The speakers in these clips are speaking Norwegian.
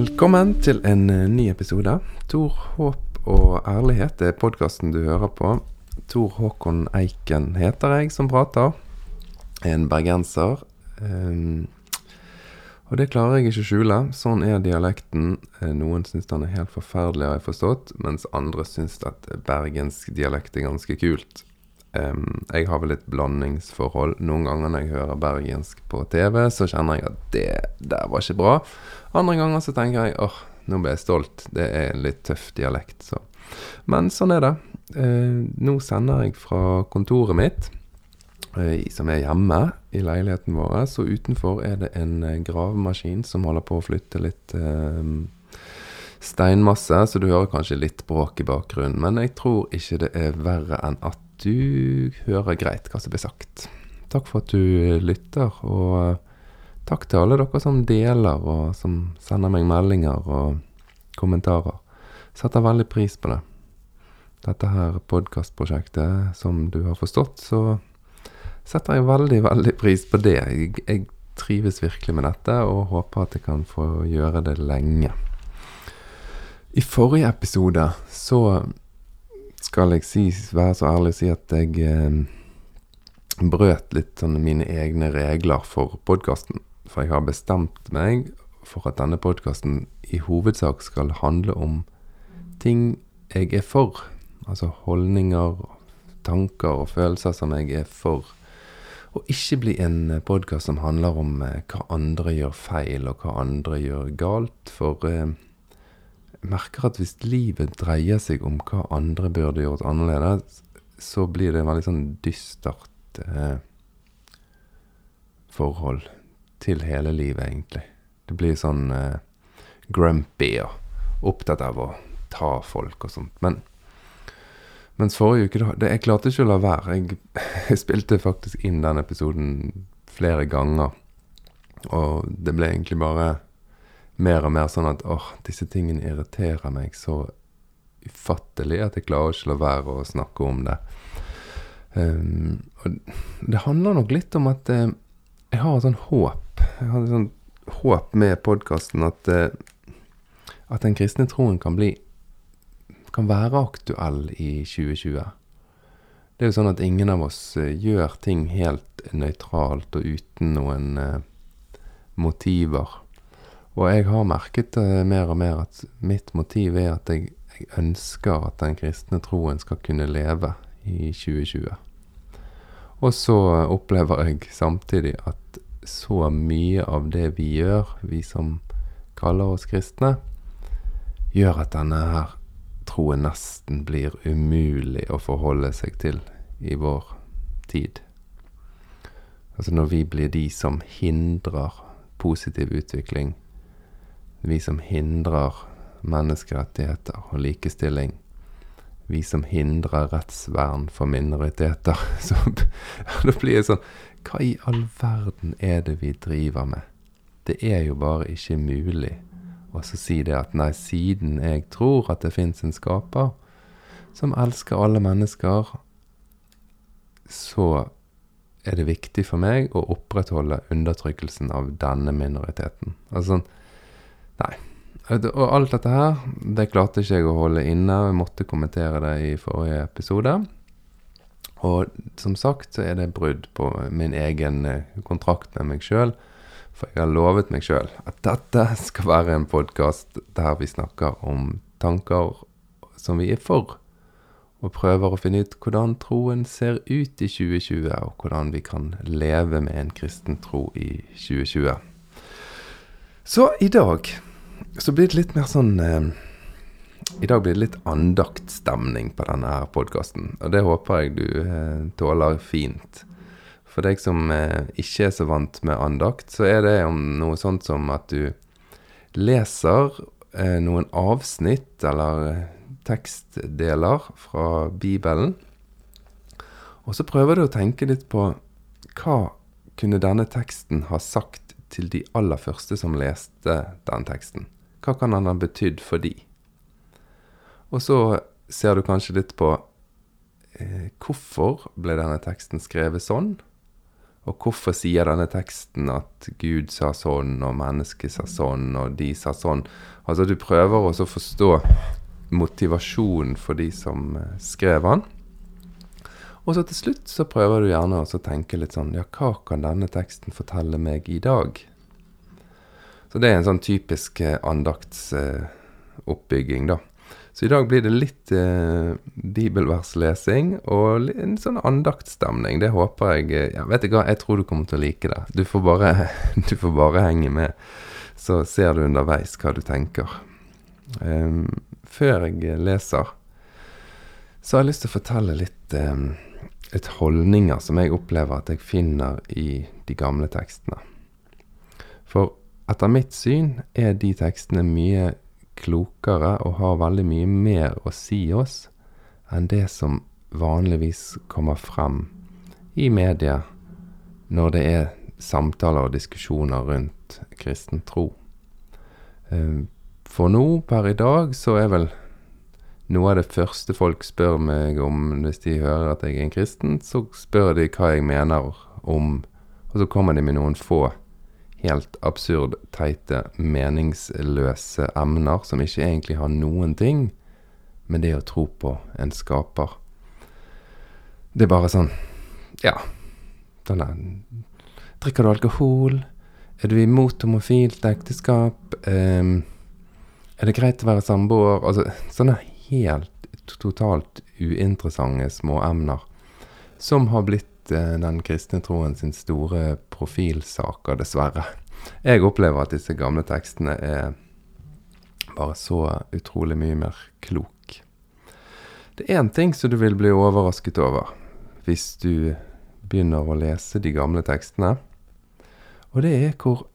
Velkommen til en eh, ny episode. Tor, håp og ærlighet er podkasten du hører på. Tor Håkon Eiken heter jeg som prater. En bergenser. Um, og det klarer jeg ikke å skjule. Sånn er dialekten. Eh, noen syns den er helt forferdelig, har jeg forstått, mens andre syns at bergensk dialekt er ganske kult. Um, jeg har vel et blandingsforhold. Noen ganger når jeg hører bergensk på TV, så kjenner jeg at det der var ikke bra. Andre ganger så tenker jeg åh, nå ble jeg stolt. Det er en litt tøff dialekt, så. Men sånn er det. Uh, nå sender jeg fra kontoret mitt. Eh, som er hjemme i leiligheten vår. Så utenfor er det en eh, gravemaskin som holder på å flytte litt eh, steinmasse, så du hører kanskje litt bråk i bakgrunnen. Men jeg tror ikke det er verre enn at du hører greit hva som blir sagt. Takk for at du lytter, og eh, takk til alle dere som deler, og som sender meg meldinger og kommentarer. Setter veldig pris på det. Dette her podkastprosjektet, som du har forstått, så setter jeg veldig, veldig pris på det. Jeg, jeg, trives virkelig med dette og håper at jeg kan få gjøre det lenge. I forrige episode så skal jeg si, være så ærlig å si at jeg eh, brøt litt sånn mine egne regler for podkasten. For jeg har bestemt meg for at denne podkasten i hovedsak skal handle om ting jeg er for. Altså holdninger, tanker og følelser som jeg er for og ikke bli en podkast som handler om eh, hva andre gjør feil, og hva andre gjør galt. For eh, merker at hvis livet dreier seg om hva andre burde gjort annerledes, så blir det en veldig sånn dystert eh, forhold til hele livet, egentlig. Det blir sånn eh, grumpy og opptatt av å ta folk og sånt. Men mens forrige uke, det, jeg klarte ikke å la være. Jeg, jeg, spilte faktisk inn den episoden flere ganger. Og det ble egentlig bare mer og mer sånn at åh, disse tingene irriterer meg så ufattelig at jeg klarer ikke å la være å snakke om det. Um, og det handler nok litt om at uh, jeg har et sånn håp. Jeg har et sånn håp med podkasten at, uh, at den kristne troen kan bli kan være aktuell i 2020. Det er jo sånn at ingen av oss eh, gjør ting helt nøytralt og uten noen motiver. Og jeg har merket uh, mer og mer at mitt motiv er at jeg, jeg, ønsker at den kristne troen skal kunne leve i 2020. Og så opplever jeg samtidig at så mye av det vi gjør, vi som kaller oss kristne, gjør at denne her troen nesten blir umulig å forholde seg til i vår tid. Altså når vi blir de som hindrer positiv utvikling, vi som hindrer menneskerettigheter og likestilling, vi som hindrer rettsvern for minoriteter, så da blir det sånn Hva i all verden er det vi driver med? Det er jo bare ikke mulig så si det at nei, siden jeg tror at det fins en skaper som elsker alle mennesker, så er det viktig for meg å opprettholde undertrykkelsen av denne minoriteten. Altså sånn Nei. Og alt dette her, det klarte ikke jeg å holde inne. Jeg måtte kommentere det i forrige episode. Og som sagt så er det brudd på min egen eh, kontrakt med meg sjøl for jeg har lovet meg sjøl at dette skal være en podkast der vi snakker om tanker som vi er for, og prøver å finne ut hvordan troen ser ut i 2020, og hvordan vi kan leve med en kristen tro i 2020. Så i dag så blir det litt mer sånn eh, I dag blir det litt andaktstemning på denne her podkasten, og det håper jeg du eh, tåler fint. For deg som eh, ikke er så vant med andakt, så er det om noe sånt som at du leser eh, noen avsnitt eller eh, tekstdeler fra Bibelen. Og så prøver du å tenke litt på hva kunne denne teksten ha sagt til de aller første som leste den teksten? Hva kan han ha betydd for de? Og så ser du kanskje litt på eh, hvorfor ble denne teksten skrevet sånn? Og hvorfor sier denne teksten at Gud sa sånn, og mennesket sa sånn, og de sa sånn? Altså, du prøver også å forstå motivasjonen for de som eh, skrev den. Og så til slutt så prøver du gjerne å tenke litt sånn Ja, hva kan denne teksten fortelle meg i dag? Så det er en sånn typisk eh, andaktsoppbygging, da. Så i dag blir det litt eh, bibelverslesing og en sånn andaktstemning. Det håper jeg eh, ja, Vet du hva, jeg tror du kommer til å like det. Du får bare, du får bare henge med, så ser du underveis hva du tenker. Um, før jeg leser, så har jeg lyst til å fortelle litt um, et holdninger som jeg opplever at jeg finner i de gamle tekstene. For etter mitt syn er de tekstene mye klokere og har veldig mye mer å si oss enn det som vanligvis kommer frem i media når det er samtaler og diskusjoner rundt kristen tro. Eh, for nå, per i dag, så er vel noe av det første folk spør meg om hvis de hører at jeg er en kristen, så spør de hva jeg mener om, og så kommer de med noen få helt absurd, teite, meningsløse emner som ikke egentlig har noen ting med det å tro på en skaper. Det er bare sånn Ja. Denne, drikker du alkohol? Er du imot homofilt ekteskap? Um, er det greit å være samboer? Altså sånne helt totalt uinteressante småemner som har blitt Eh, den kristne troen sin store profilsaker, dessverre. Jeg opplever at disse gamle tekstene er bare så utrolig mye mer klok. Det er én ting som du vil bli overrasket over hvis du begynner å lese de gamle tekstene, og det er hvor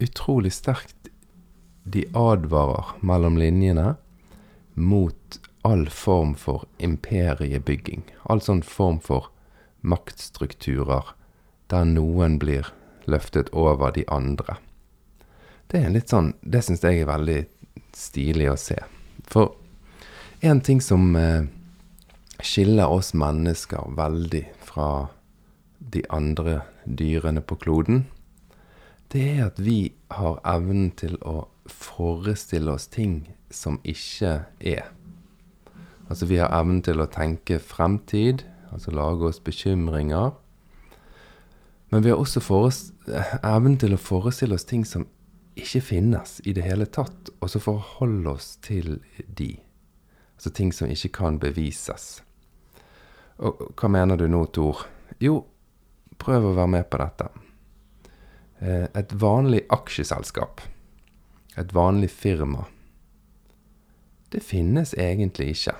utrolig sterkt de advarer mellom linjene mot all form for imperiebygging. All sånn form for maktstrukturer der noen blir løftet over de andre. Det er litt sånn Det syns jeg er veldig stilig å se. For en ting som eh, skiller oss mennesker veldig fra de andre dyrene på kloden, det er at vi har evnen til å forestille oss ting som ikke er. Altså vi har evnen til å tenke fremtid, altså lage oss bekymringer. Men vi har også evnen til å forestille oss ting som ikke finnes i det hele tatt, og så forholde oss til de. Altså ting som ikke kan bevises. Og hva mener du nå, Tor? Jo, prøv å være med på dette. Eh, et vanlig aksjeselskap, et vanlig firma, det finnes egentlig ikke.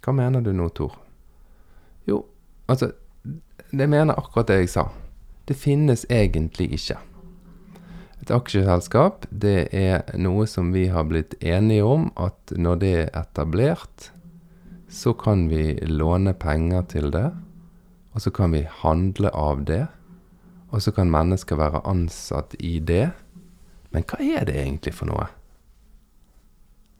Hva mener du nå, Tor? Jo, altså Det mener akkurat det jeg sa. Det finnes egentlig ikke. Et aksjeselskap, det er noe som vi har blitt enige om at når det er etablert, så kan vi låne penger til det, og så kan vi handle av det, og så kan mennesker være ansatt i det. Men hva er det egentlig for noe?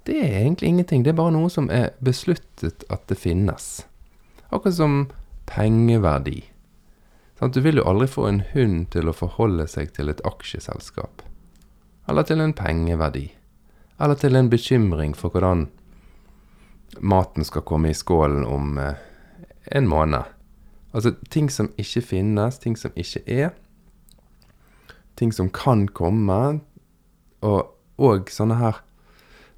Det er egentlig ingenting. Det er bare noe som er besluttet at det finnes. Akkurat som pengeverdi. Sånn, du vil jo aldri få en hund til å forholde seg til et aksjeselskap. Eller til en pengeverdi. Eller til en bekymring for hvordan maten skal komme i skålen om eh, en måned. Altså ting som ikke finnes, ting som ikke er. Ting som kan komme. Og, og sånne her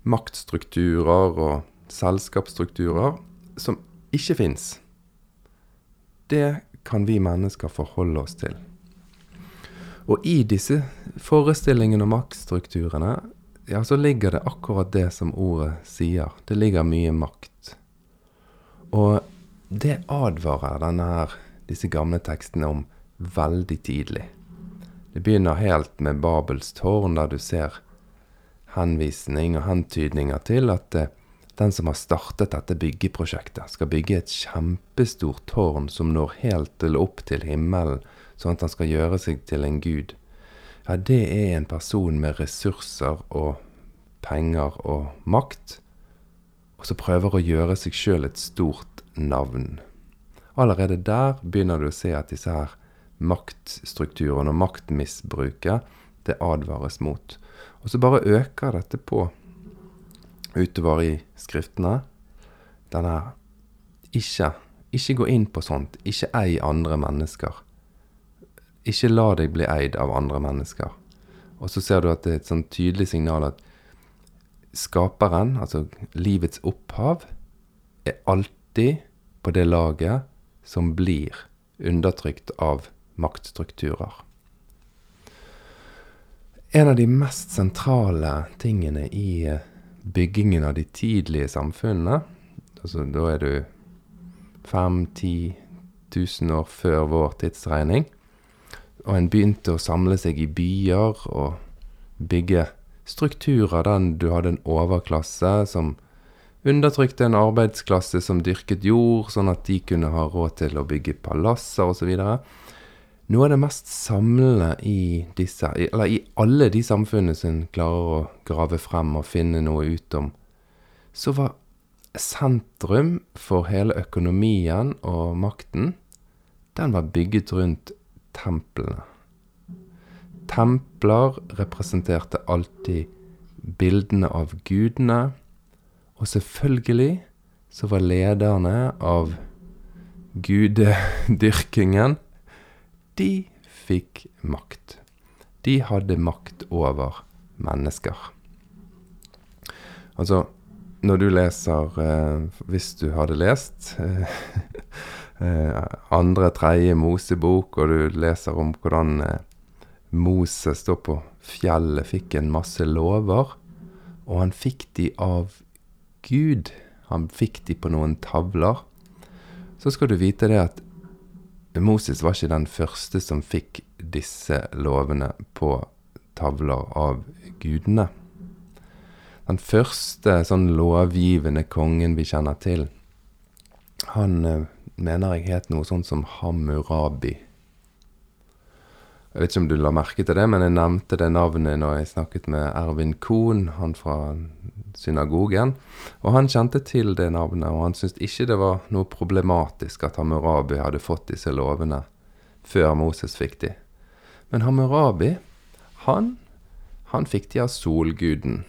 maktstrukturer og selskapsstrukturer som ikke fins. Det kan vi mennesker forholde oss til. Og i disse forestillingene og maktstrukturene, ja, så ligger det akkurat det som ordet sier. Det ligger mye makt. Og det advarer denne her, disse gamle tekstene om veldig tidlig. Det begynner helt med Babels tårn, der du ser henvisning og hentydninger til at det den som har startet dette byggeprosjektet, skal bygge et kjempestort tårn som når helt til opp til himmelen, sånn at han skal gjøre seg til en gud. Ja, det er en person med ressurser og penger og makt, og som prøver å gjøre seg sjøl et stort navn. Allerede der begynner du å se at disse her maktstrukturene og maktmisbruket, det advares mot. Og så bare øker dette på utover i skriftene. Denne ikke, ikke gå inn på sånt. Ikke ei andre mennesker. Ikke la deg bli eid av andre mennesker. Og så ser du at det er et sånn tydelig signal at skaperen, altså livets opphav, er alltid på det laget som blir undertrykt av maktstrukturer. En av de mest sentrale tingene i eh, byggingen av de tidlige samfunnene, altså da er du 5000-10 000 år før vår tidsregning, og en begynte å samle seg i byer og bygge strukturer der du hadde en overklasse som undertrykte en arbeidsklasse som dyrket jord, sånn at de kunne ha råd til å bygge palasser osv. Noe av det mest samlende i disse, eller i alle de samfunnene som klarer å grave frem og finne noe ut om, så var sentrum for hele økonomien og makten, den var bygget rundt templene. Templer representerte alltid bildene av gudene, og selvfølgelig så var lederne av gudedyrkingen De fikk makt. De hadde makt over mennesker. Altså, når du leser eh, Hvis du hadde lest eh, Eh, andre, tredje Mosebok, og du leser om hvordan eh, Moses står på fjellet fikk en masse lover, og han fikk de av Gud. Han fikk de på noen tavler. Så skal du vite det at Moses var ikke den første som fikk disse lovene på tavler av gudene. Den første sånn lovgivende kongen vi kjenner til, han eh, mener jeg het noe sånt som Hammurabi. Jeg vet ikke om du la merke til det, men jeg nevnte det navnet når jeg snakket med Ervin Kohn, han fra synagogen. Og han kjente til det navnet, og han syntes ikke det var noe problematisk at Hammurabi hadde fått disse lovene før Moses fikk de. Men Hammurabi, han, han fikk de av solguden.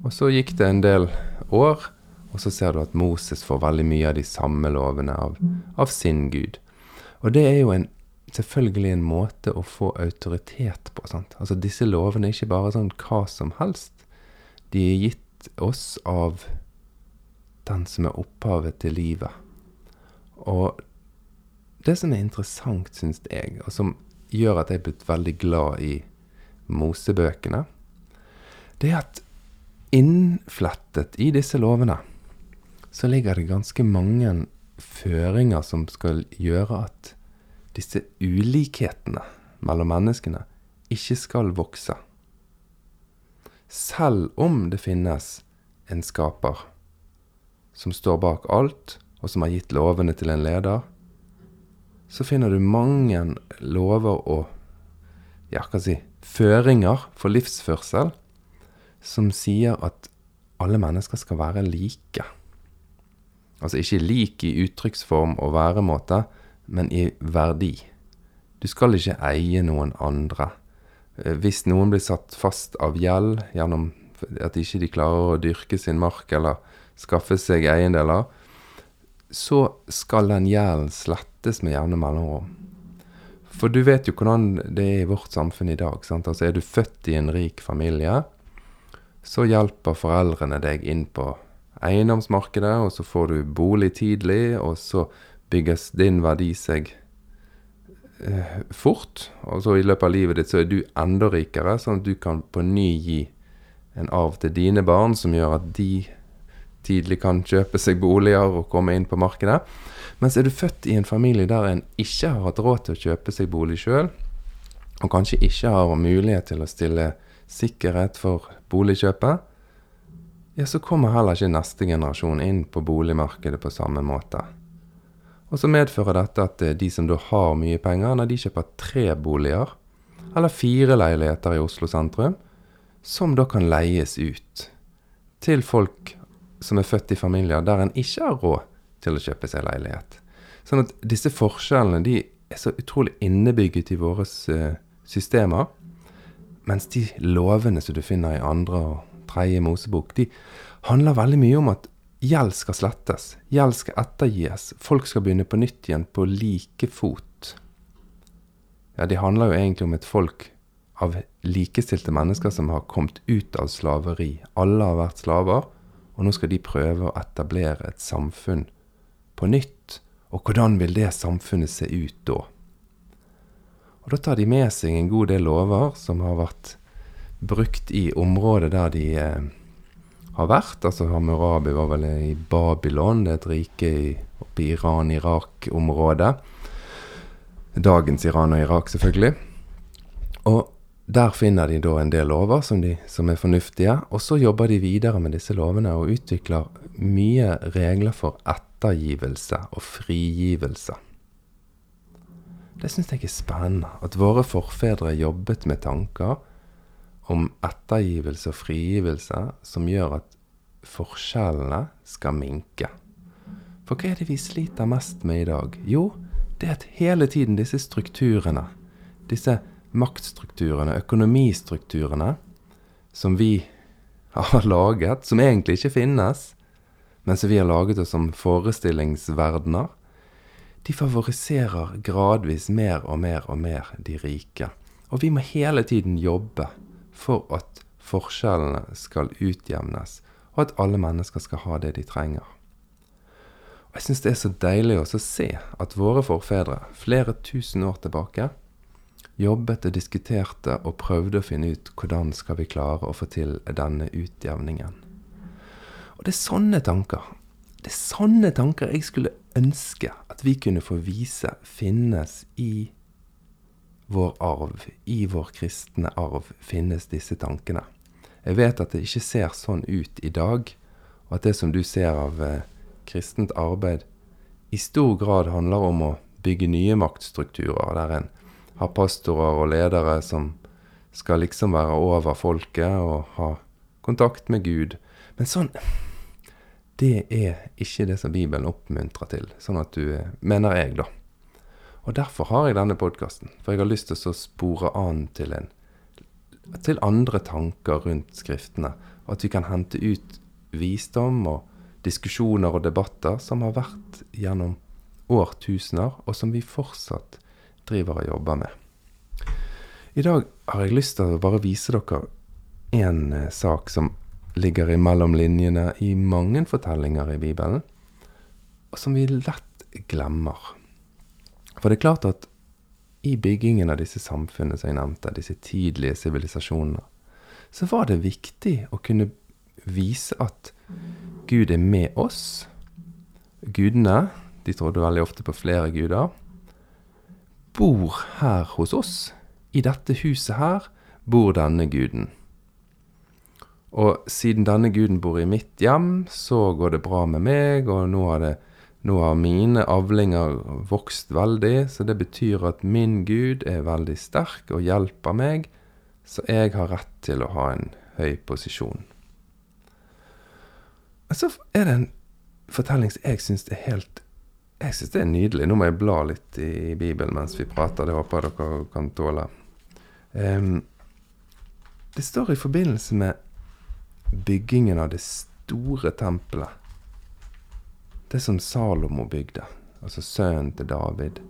Og så gikk det en del år, og så ser du at Moses får veldig mye av de samme lovene av, av sin gud. Og det er jo en, selvfølgelig en måte å få autoritet på. Sant? Altså Disse lovene er ikke bare sånn hva som helst. De er gitt oss av den som er opphavet til livet. Og det som er interessant, syns jeg, og som gjør at jeg er blitt veldig glad i Mosebøkene, det er at innflettet i disse lovene så ligger det ganske mange føringer som skal gjøre at disse ulikhetene mellom menneskene ikke skal vokse. Selv om det finnes en skaper som står bak alt, og som har gitt lovene til en leder, så finner du mange lover og ja, hva si, føringer for livsførsel som sier at alle mennesker skal være like. Altså ikke lik i uttrykksform og væremåte, men i verdi. Du skal ikke eie noen andre. Eh, hvis noen blir satt fast av gjeld gjennom at ikke de klarer å dyrke sin mark eller skaffe seg eiendeler, så skal den gjelden slettes med jevne mellomrom. For du vet jo hvordan det er i vårt samfunn i dag. Sant? Altså Er du født i en rik familie, så hjelper foreldrene deg inn på eiendomsmarkedet, og så får du bolig tidlig, og så bygges din verdi seg eh, fort. Og så i løpet av livet ditt så er du enda rikere, sånn at du kan på ny gi en arv til dine barn som gjør at de tidlig kan kjøpe seg boliger og komme inn på markedet. Mens er du født i en familie der en ikke har hatt råd til å kjøpe seg bolig sjøl, og kanskje ikke har mulighet til å stille sikkerhet for boligkjøpet, ja, så kommer heller ikke neste generasjon inn på boligmarkedet på samme måte. Og så medfører dette at eh, de som da har mye penger, når de kjøper tre boliger, eller fire leiligheter i Oslo sentrum, som da kan leies ut til folk som er født i familier der en ikke har råd til å kjøpe seg leilighet. Sånn at disse forskjellene de er så utrolig innebygget i våre eh, systemer. Mens de lovene som du finner i andre og tredje Mosebok, de handler veldig mye om at gjeld skal slettes. Gjeld skal ettergis. Folk skal begynne på nytt igjen på like fot. Ja, de handler jo egentlig om et folk av likestilte mennesker som har kommet ut av slaveri. Alle har vært slaver, og nå skal de prøve å etablere et samfunn på nytt. Og hvordan vil det samfunnet se ut da? Og Da tar de med seg en god del lover som har vært brukt i området der de eh, har vært. Altså Hammurabi var vel i Babylon, det er et rike i, oppe i Iran-Irak-området. Dagens Iran og Irak, selvfølgelig. Og der finner de da en del lover som, de, som, er fornuftige, og så jobber de videre med disse lovene og utvikler mye regler for ettergivelse og frigivelse. Det syns jeg er spennende, at våre forfedre jobbet med tanker om ettergivelse og frigivelse som gjør at forskjellene skal minke. For hva er det vi sliter mest med i dag? Jo, det er at hele tiden disse strukturene, disse maktstrukturene, økonomistrukturene, som vi har laget, som egentlig ikke finnes, men som vi har laget oss som forestillingsverdener, de favoriserer gradvis mer og mer og mer de rike. Og vi må hele tiden jobbe for at forskjellene skal utjevnes, og at alle mennesker skal ha det de trenger. Og Jeg syns det er så deilig å se at våre forfedre, flere tusen år tilbake, jobbet og diskuterte og prøvde å finne ut hvordan skal vi klare å få til denne utjevningen. Og det er sånne tanker. Det er sånne tanker jeg skulle ønske at vi kunne få vise finnes i vår arv, i vår kristne arv, finnes disse tankene. Jeg vet at det ikke ser sånn ut i dag, og at det som du ser av eh, kristent arbeid, i stor grad handler om å bygge nye maktstrukturer, der en har pastorer og ledere som skal liksom være over folket og ha kontakt med Gud. Men sånn Det er ikke det som Bibelen oppmuntrer til. Sånn at du Mener jeg, da. Og derfor har jeg denne podkasten. For jeg har lyst til å spore an til en til andre tanker rundt Skriftene. Og at vi kan hente ut visdom og diskusjoner og debatter som har vært gjennom årtusener, og som vi fortsatt driver og jobber med. I dag har jeg lyst til å bare vise dere en eh, sak som ligger imellom linjene i mange fortellinger i Bibelen, og som vi lett glemmer. For det er klart at i byggingen av disse samfunnene som jeg nevnte, disse tidlige sivilisasjonene, så var det viktig å kunne vise at Gud er med oss. Gudene, de trodde veldig ofte på flere guder, bor her hos oss. I dette huset her bor denne guden. Og siden denne guden bor i mitt hjem, så går det bra med meg, og nå har, det, nå har mine avlinger vokst veldig, så det betyr at min gud er veldig sterk og hjelper meg, så jeg har rett til å ha en høy posisjon. Så er det en fortelling som jeg syns er helt jeg syns det er nydelig. Nå må jeg bla litt i Bibelen mens vi prater. Det håper jeg dere kan tåle. Um, det står i forbindelse med byggingen av det store tempelet. Det som Salomo bygde, altså sønnen til David.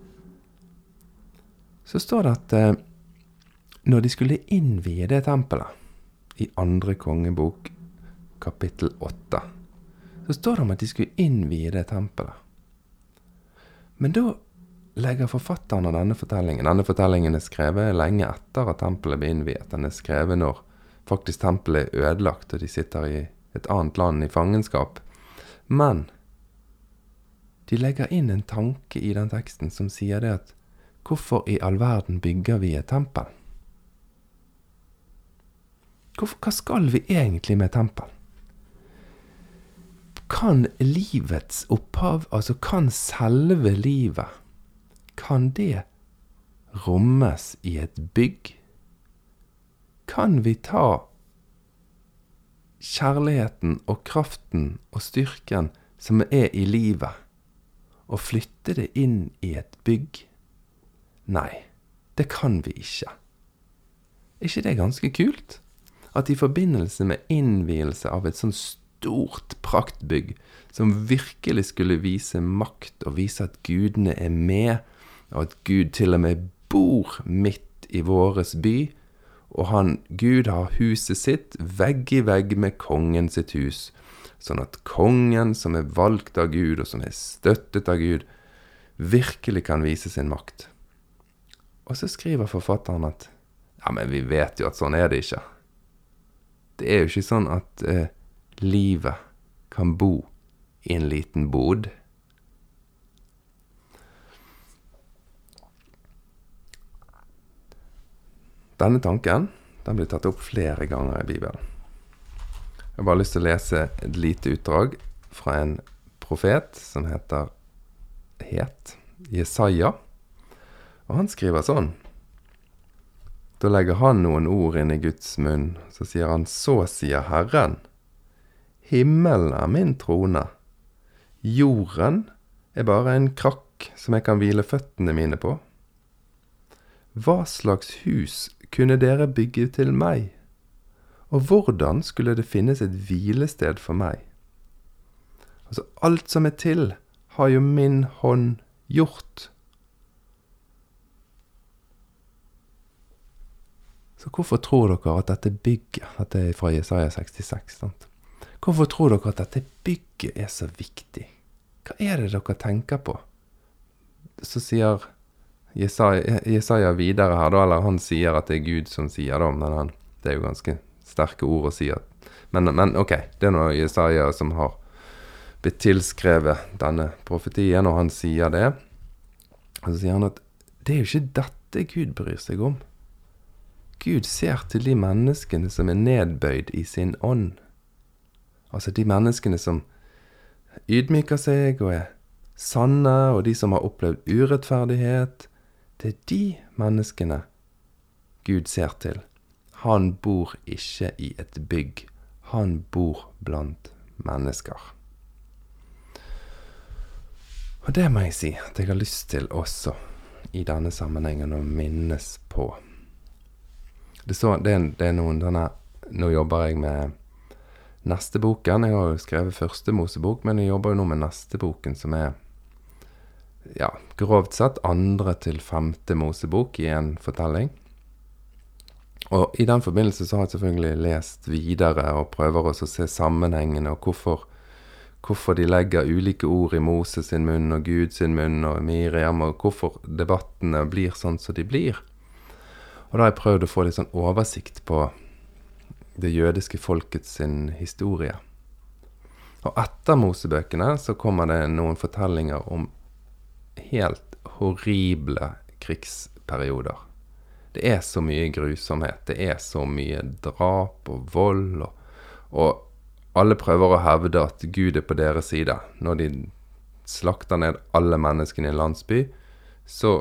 Så står det at eh, når de skulle innvie det tempelet, i andre kongebok kapittel åtte, så står det om at de skulle innvie det tempelet. Men da legger forfatteren av denne fortellingen Denne fortellingen er skrevet lenge etter at tempelet ble innviet. Den er skrevet når faktisk tempelet er ødelagt, og de sitter i et annet land i fangenskap. Men de legger inn en tanke i den teksten som sier det at Hvorfor i all verden bygger vi et tempel? Hva skal vi egentlig med tempel? kan livets opphav, altså kan selve livet, kan det rommes i et bygg? Kan vi ta kjærligheten og kraften og styrken som er i livet, og flytte det inn i et bygg? Nei, det kan vi ikke. Er ikke det ganske kult? At i forbindelse med innvielse av et sånt stort praktbygg, som virkelig skulle vise makt og vise at gudene er med, og at Gud til og med bor midt i våres by, og han, Gud har huset sitt vegg i vegg med kongen sitt hus, sånn at kongen, som er valgt av Gud, og som er støttet av Gud, virkelig kan vise sin makt. Og så skriver forfatteren at ja, men vi vet jo at sånn er det ikke. Det er jo ikke sånn at eh, livet kan bo i en liten bod. Denne tanken den blir tatt opp flere ganger i Bibelen. Jeg har bare lyst til å lese et lite utdrag fra en profet som heter het Jesaja. Og han skriver sånn. Da legger han noen ord inn i Guds munn. Så sier han, så sier Herren. Himmelen er min trone. Jorden er bare en krakk som jeg kan hvile føttene mine på. Hva slags hus kunne dere bygge til meg? Og hvordan skulle det finnes et hvilested for meg? Altså, alt som er til, har jo min hånd gjort. Så hvorfor tror dere at dette bygget Dette er fra Jesaja 66. Sant? Hvorfor tror dere at dette bygget er så viktig? Hva er det dere tenker på? Så sier Jesaja, Jesaja videre her, da, eller han sier at det er Gud som sier det, men han, det er jo ganske sterke ord å si. Men, men ok, det er nå Jesaja som har blitt tilskrevet denne profetien, og han sier det. Og så sier han at det er jo ikke dette Gud bryr seg om. Gud ser til de menneskene som er nedbøyd i sin ånd. Altså de menneskene som ydmyker seg og er sanne, og de som har opplevd urettferdighet, det er de menneskene Gud ser til. Han bor ikke i et bygg. Han bor blant mennesker. Og det må jeg si at jeg har lyst til også i denne sammenhengen å minnes på. Det, så, det, er, det er noen denne Nå jobber jeg med neste boken. Jeg har jo skrevet første Mosebok, men jeg jobber jo nå med neste boken, som er ja, grovt sett andre til femte Mosebok i en fortelling. Og i den forbindelse så har jeg selvfølgelig lest videre og prøver også å se sammenhengene og hvorfor, hvorfor de legger ulike ord i Moses sin munn og Gud sin munn og Miriam, og hvorfor debattene blir sånn som de blir. Og da har jeg prøvd å få litt sånn oversikt på det jødiske folkets sin historie. Og etter Mosebøkene så kommer det noen fortellinger om helt horrible krigsperioder. Det er så mye grusomhet. Det er så mye drap og vold. Og, og, alle prøver å hevde at Gud er på deres side. Når de slakter ned alle menneskene i en landsby, så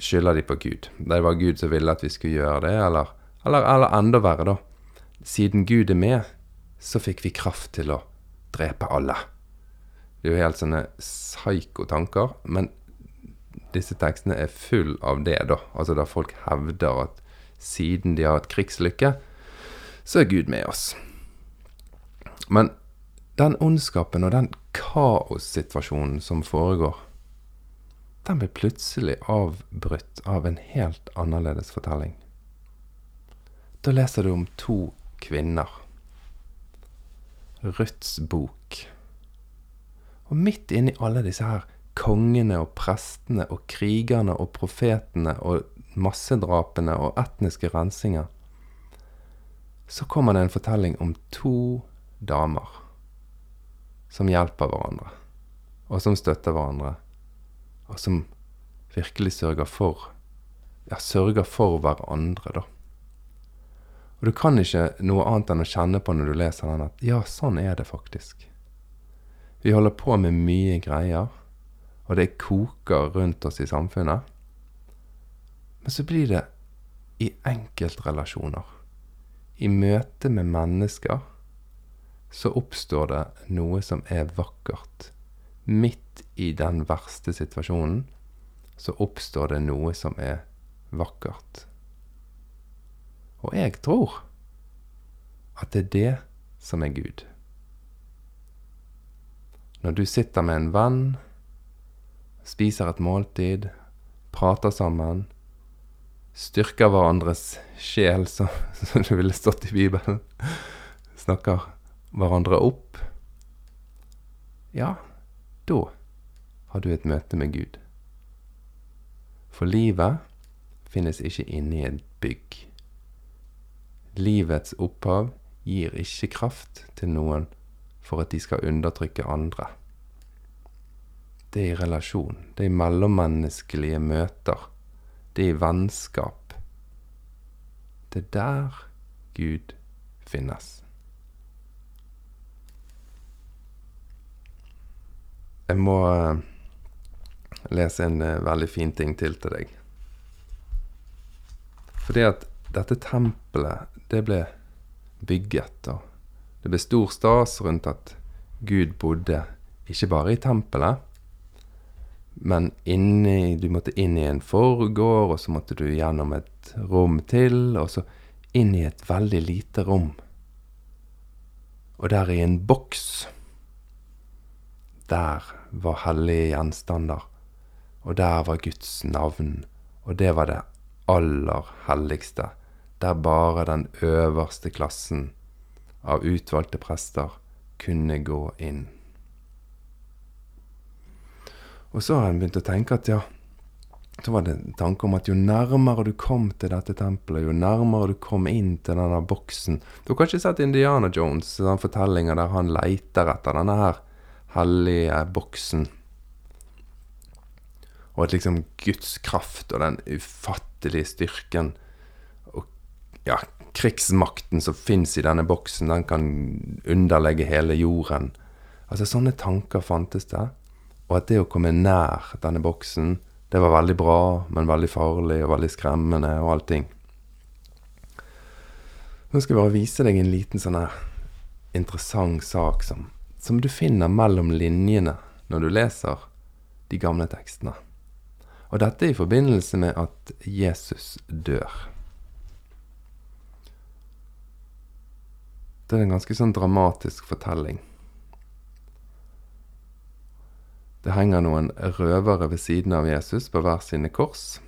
skylder de på Gud. Det var Gud som ville at vi skulle gjøre det, eller, eller, eller enda verre, da. Siden Gud er med, så fikk vi kraft til å drepe alle. Det er jo helt sånne psyko-tanker. Men disse tekstene er full av det, da. Altså da folk hevder at siden de har hatt krigslykke, så er Gud med oss. Men den ondskapen og den kaossituasjonen som foregår, den blir plutselig avbrutt av en helt annerledes fortelling. Da leser du om to kvinner. Ruths bok. Og midt inni alle disse her kongene og prestene og krigerne og profetene og massedrapene og etniske rensinger, så kommer det en fortelling om to damer som hjelper hverandre, og som støtter hverandre, og som virkelig sørger for ja, sørger for hverandre, da. Og du kan ikke noe annet enn å kjenne på når du leser den, at ja, sånn er det faktisk. Vi holder på med mye greier, og det koker rundt oss i samfunnet. Men så blir det i enkeltrelasjoner, i møte med mennesker, så oppstår det noe som er vakkert. midt i den verste situasjonen, så oppstår det noe som er vakkert. Og jeg tror at det er det som er Gud. Når du sitter med en venn, spiser et måltid, prater sammen, styrker hverandres sjel, som, det ville stått i Bibelen, snakker hverandre opp, ja, da har du et møte med Gud. For livet finnes ikke inni et bygg. Livets opphav gir ikke kraft til noen for at de skal undertrykke andre. Det er i relasjon, det er i mellommenneskelige møter, det er i vennskap. Det er der Gud finnes. Jeg må uh, lese en uh, veldig fin ting til til deg. Fordi at dette tempelet, det ble bygget, og det ble stor stas rundt at Gud bodde ikke bare i tempelet, men inni Du måtte inn i en forgård, og så måtte du gjennom et rom til, og så inn i et veldig lite rom. Og der i en boks Der var hellige gjenstander, og der var Guds navn, og det var det aller helligste, der bare den øverste klassen av utvalgte prester kunne gå inn. Og så har en begynt å tenke at ja, så var det en tanke om at jo nærmere du kom til dette tempelet, jo nærmere du kom inn til denne boksen Du har kanskje sett Indiana Jones, den fortellinga der han leiter etter denne her hellige boksen. Og at liksom Guds kraft og den ufattelige styrken og ja, krigsmakten som fins i denne boksen, den kan underlegge hele jorden. Altså, sånne tanker fantes det. Og at det å komme nær denne boksen, det var veldig bra, men veldig farlig og veldig skremmende og allting. Nå skal jeg bare vise deg en liten sånn her interessant sak som som du finner mellom linjene når du leser de gamle tekstene. Og dette er i forbindelse med at Jesus dør. Det er en ganske sånn dramatisk fortelling. Det henger noen røvere ved siden av Jesus på hver sine kors.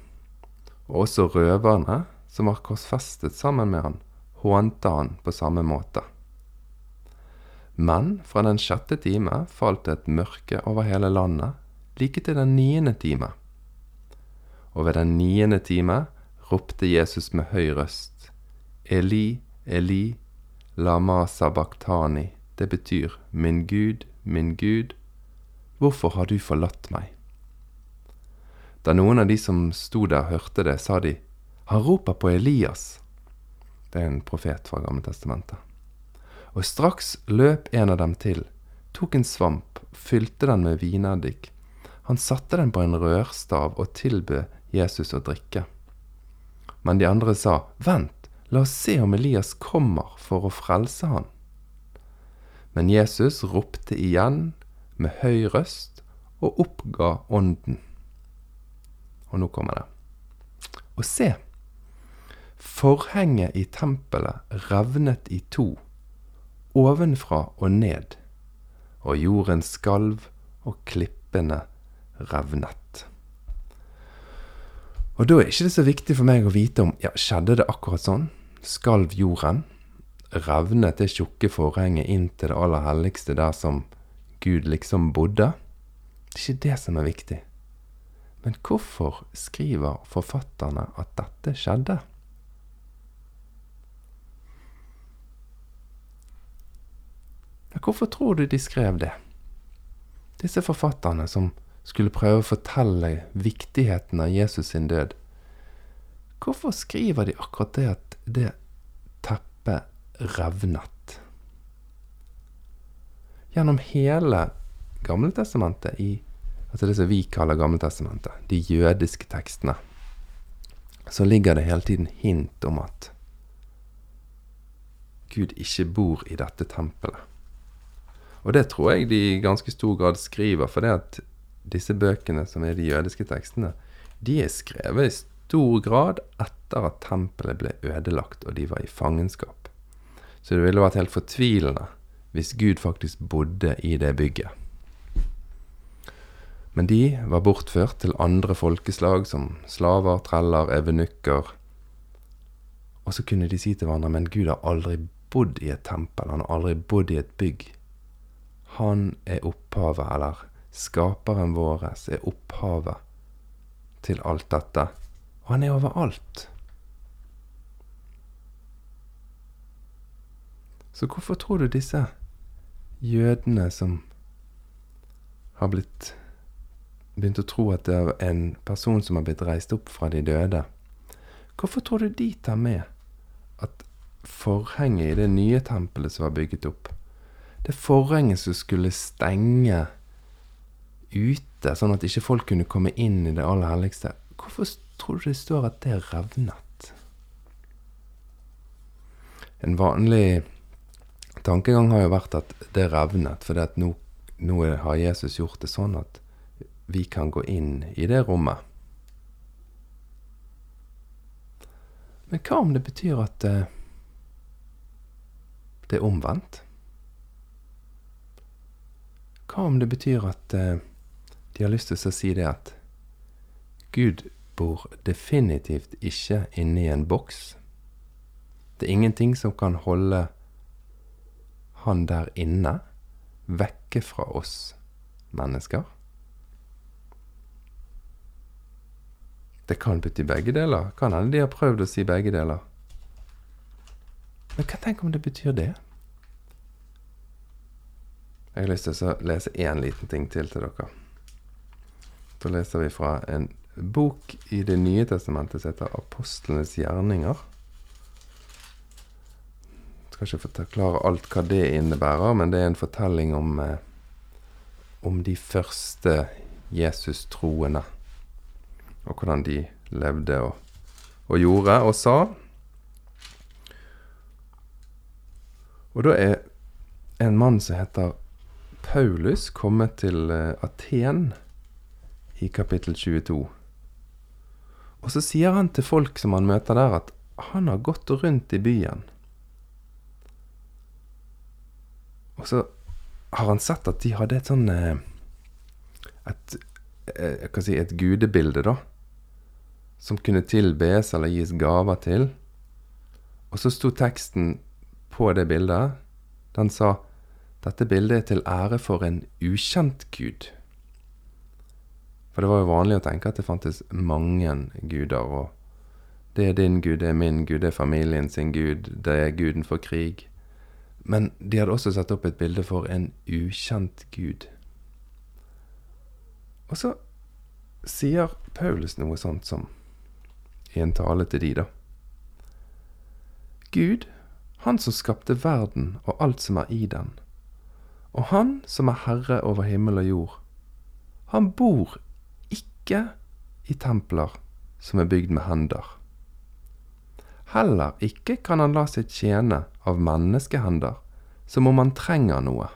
Og også røverne, som var korsfestet sammen med han, hånte han på samme måte. Men fra den sjette time falt det et mørke over hele landet, like til den niende time. Og ved den niende time ropte Jesus med høy røst, Eli, Eli, lama sabachthani, det betyr, Min Gud, min Gud, hvorfor har du forlatt meg? Da noen av de som sto der, hørte det, sa de, Han roper på Elias. Det er en profet fra Gammeltestamentet og straks løp en av dem til, tok en svamp, fylte den med vineddik. Han satte den på en rørstav og tilbød Jesus å drikke. Men de andre sa, Vent, la oss se om Elias kommer for å frelse han. Men Jesus ropte igjen med høy røst og oppga ånden. Og nå kommer det. Og se, forhenget i tempelet revnet i to ovenfra og ned, og jorden skalv og klippene revnet. Og da er ikke det så viktig for meg å vite om ja, skjedde det akkurat sånn. Skalv jorden? Revnet det tjukke forhenget inn til det aller helligste der som Gud liksom bodde? Det er ikke det som er viktig. Men hvorfor skriver forfatterne at dette skjedde? Hvorfor tror du de skrev det? Disse forfatterne som skulle prøve å fortelle viktigheten av Jesus sin død. Hvorfor skriver de akkurat det at det teppet revnet? Gjennom hele Gamletestamentet, i altså det som vi kaller Gamletestamentet, de jødiske tekstene, så ligger det hele tiden hint om at Gud ikke bor i dette tempelet. Og det tror jeg de i ganske stor grad skriver, for det at disse bøkene, som er de jødiske tekstene, de er skrevet i stor grad etter at tempelet ble ødelagt og de var i fangenskap. Så det ville vært helt fortvilende hvis Gud faktisk bodde i det bygget. Men de var bortført til andre folkeslag som slaver, treller, evenukker. Og så kunne de si til hverandre men Gud har aldri bodd i et tempel, han har aldri bodd i et bygg. Han er opphavet, eller skaperen vår er opphavet til alt dette. Og han er overalt. Så hvorfor tror du disse jødene som har blitt begynt å tro at det er en person som har blitt reist opp fra de døde, hvorfor tror du de tar med at forhenget i det nye tempelet som var bygget opp, det forhenget som skulle stenge ute, sånn at ikke folk kunne komme inn i det aller helligste, hvorfor tror du det står at det revnet? En vanlig tankegang har jo vært at det revnet, for nå, nå har Jesus gjort det sånn at vi kan gå inn i det rommet. Men hva om det betyr at uh, det er omvendt? Hva om det betyr at uh, de har lyst til å si det at Gud bor definitivt ikke inni en boks. Det er ingenting som kan holde han der inne vekke fra oss mennesker. Det kan bety begge deler. Kan hende de har prøvd å si begge deler. Men hva tenk om det betyr det? Jeg har lyst til å lese én liten ting til til dere. Da leser vi fra en bok i Det nye testamentet som heter 'Apostlenes gjerninger'. Skal ikke forklare alt hva det innebærer, men det er en fortelling om, eh, om de første Jesus-troende. Og hvordan de levde og, og gjorde og sa. Og da er en mann som heter Paulus kommet til uh, Aten i kapittel 22. Og så sier han til folk som han møter der, at han har gått rundt i byen. Og så har han sett at de hadde et sånn eh, et, eh, jeg kan si et gudebilde, da. Som kunne tilbes eller gis gaver til. Og så sto teksten på det bildet. Den sa dette bildet er til ære for en ukjent gud. For det var jo vanlig å tenke at det fantes mange guder, og det er din gud, det er min gud, det er familien sin gud, det er guden for krig. Men de hadde også satt opp et bilde for en ukjent gud. Og så sier Paulus noe sånt som i en tale til de, da. Gud, han som skapte verden og alt som er i den, og Han som er herre over himmel og jord, han bor ikke i templer som er bygd med hender. Heller ikke kan han la seg tjene av menneskehender, som om han trenger noe.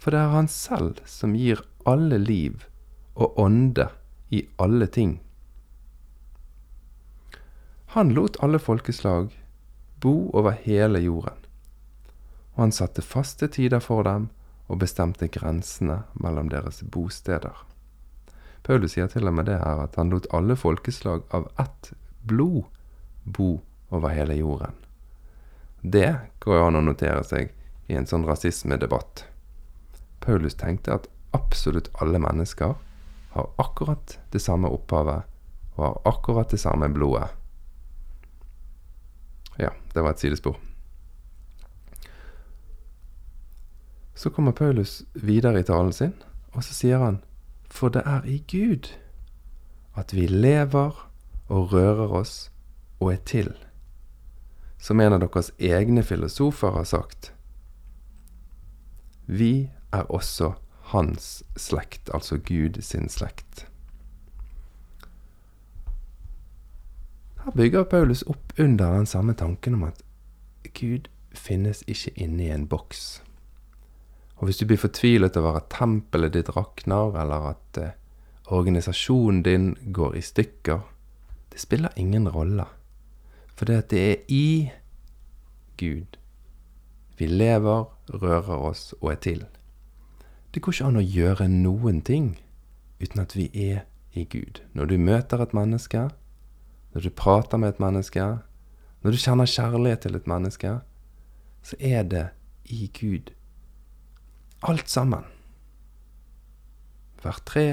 For det er han selv som gir alle liv og ånde i alle ting. Han lot alle folkeslag bo over hele jorden og han satte faste tider for dem og bestemte grensene mellom deres bosteder. Paulus sier til og med det her at han lot alle folkeslag av ett blod bo over hele jorden. Det går jo an å notere seg i en sånn rasismedebatt. Paulus tenkte at absolutt alle mennesker har akkurat det samme opphavet og har akkurat det samme blodet. Ja, det var et sidespor. Så kommer Paulus videre i talen sin, og så sier han For det er i Gud at vi lever og rører oss og er til. Som en av deres egne filosofer har sagt. Vi er også hans slekt, altså Gud sin slekt. Her bygger Paulus opp under den samme tanken om at Gud finnes ikke inne i en boks. Og hvis du blir fortvilet over at tempelet ditt rakner, eller at eh, organisasjonen din går i stykker, det spiller ingen rolle. For det er i Gud vi lever, rører oss og er til. Det går ikke an å gjøre noen ting uten at vi er i Gud. Når du møter et menneske, når du prater med et menneske, når du kjenner kjærlighet til et menneske, så er det i Gud. Alt sammen. Hvert tre,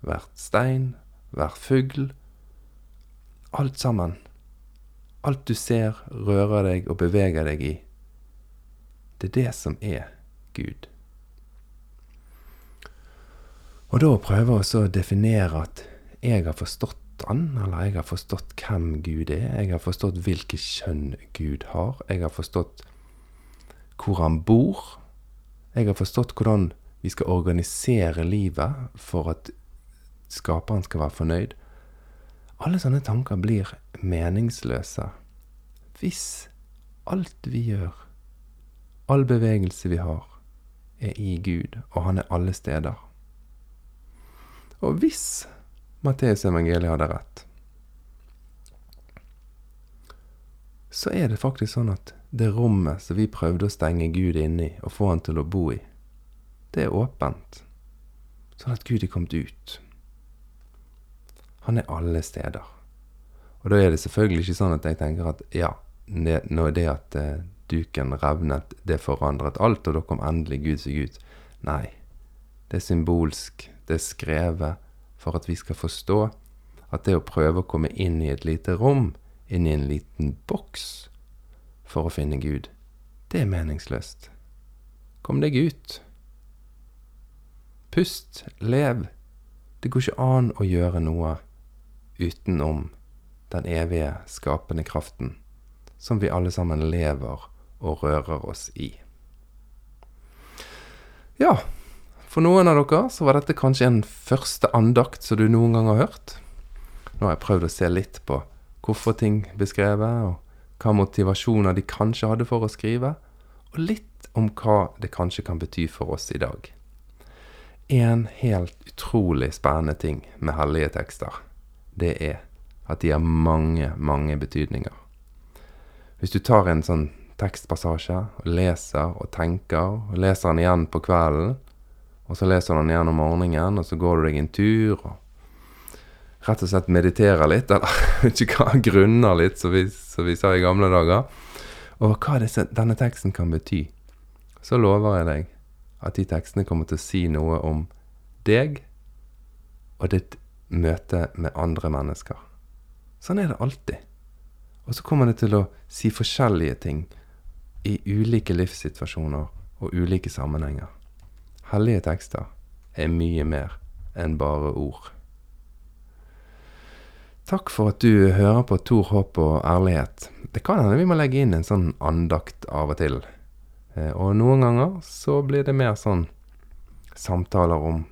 hvert stein, hver fugl. Alt sammen. Alt du ser, rører deg og beveger deg i. Det er det som er Gud. Og da prøver prøve å definere at jeg har forstått han, eller jeg har forstått hvem Gud er. Jeg har forstått hvilket kjønn Gud har. Jeg har forstått hvor han bor. Jeg har forstått hvordan vi skal organisere livet for at skaperen skal være fornøyd. Alle sånne tanker blir meningsløse hvis alt vi gjør, all bevegelse vi har, er i Gud, og han er alle steder. Og hvis Matteus evangeliet hadde rett, så er det faktisk sånn at det rommet som vi prøvde å stenge Gud inne i og få han til å bo i, det er åpent. Sånn at Gud er kommet ut. Han er alle steder. Og da er det selvfølgelig ikke sånn at jeg tenker at ja, nå er det at eh, duken revnet, det forandret alt, og da kom endelig Gud seg ut. Nei, det er symbolsk, det er skrevet for at vi skal forstå at det å prøve å komme inn i et lite rom, inn i en liten boks, for å finne Gud, det er meningsløst. Kom deg ut. Pust, lev. Det går ikke an å gjøre noe utenom den evige skapende kraften som vi alle sammen lever og rører oss i. Ja, for noen av dere så var dette kanskje en første andakt som du noen gang har hørt. Nå har jeg prøvd å se litt på hvorfor ting beskrevet, og hva motivasjoner de kanskje hadde for å skrive, og litt om hva det kanskje kan bety for oss i dag. En helt utrolig spennende ting med hellige tekster, det er at de har mange, mange betydninger. Hvis du tar en sånn tekstpassasje og leser og tenker, og leser den igjen på kvelden, og så leser du den igjen om morgenen, og så går du deg en tur og rett og slett mediterer litt, eller ikke hva, grunner litt, som vi, som vi, sa i gamle dager, og hva disse, denne teksten kan bety, så lover jeg deg at de tekstene kommer til å si noe om deg og ditt møte med andre mennesker. Sånn er det alltid. Og så kommer det til å si forskjellige ting i ulike livssituasjoner og ulike sammenhenger. Hellige tekster er mye mer enn bare ord. Takk for at du hører på Tor, håp og ærlighet. Det kan hende vi må legge inn en sånn andakt av og til. Eh, og noen ganger så blir det mer sånn samtaler om,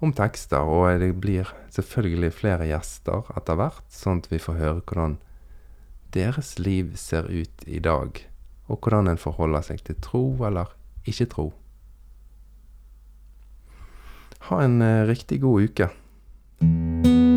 om tekster, og det blir selvfølgelig flere gjester etter hvert, sånn at vi får høre hvordan deres liv ser ut i dag og hvordan en forholder seg til tro eller ikke tro. Ha en eh, riktig god uke.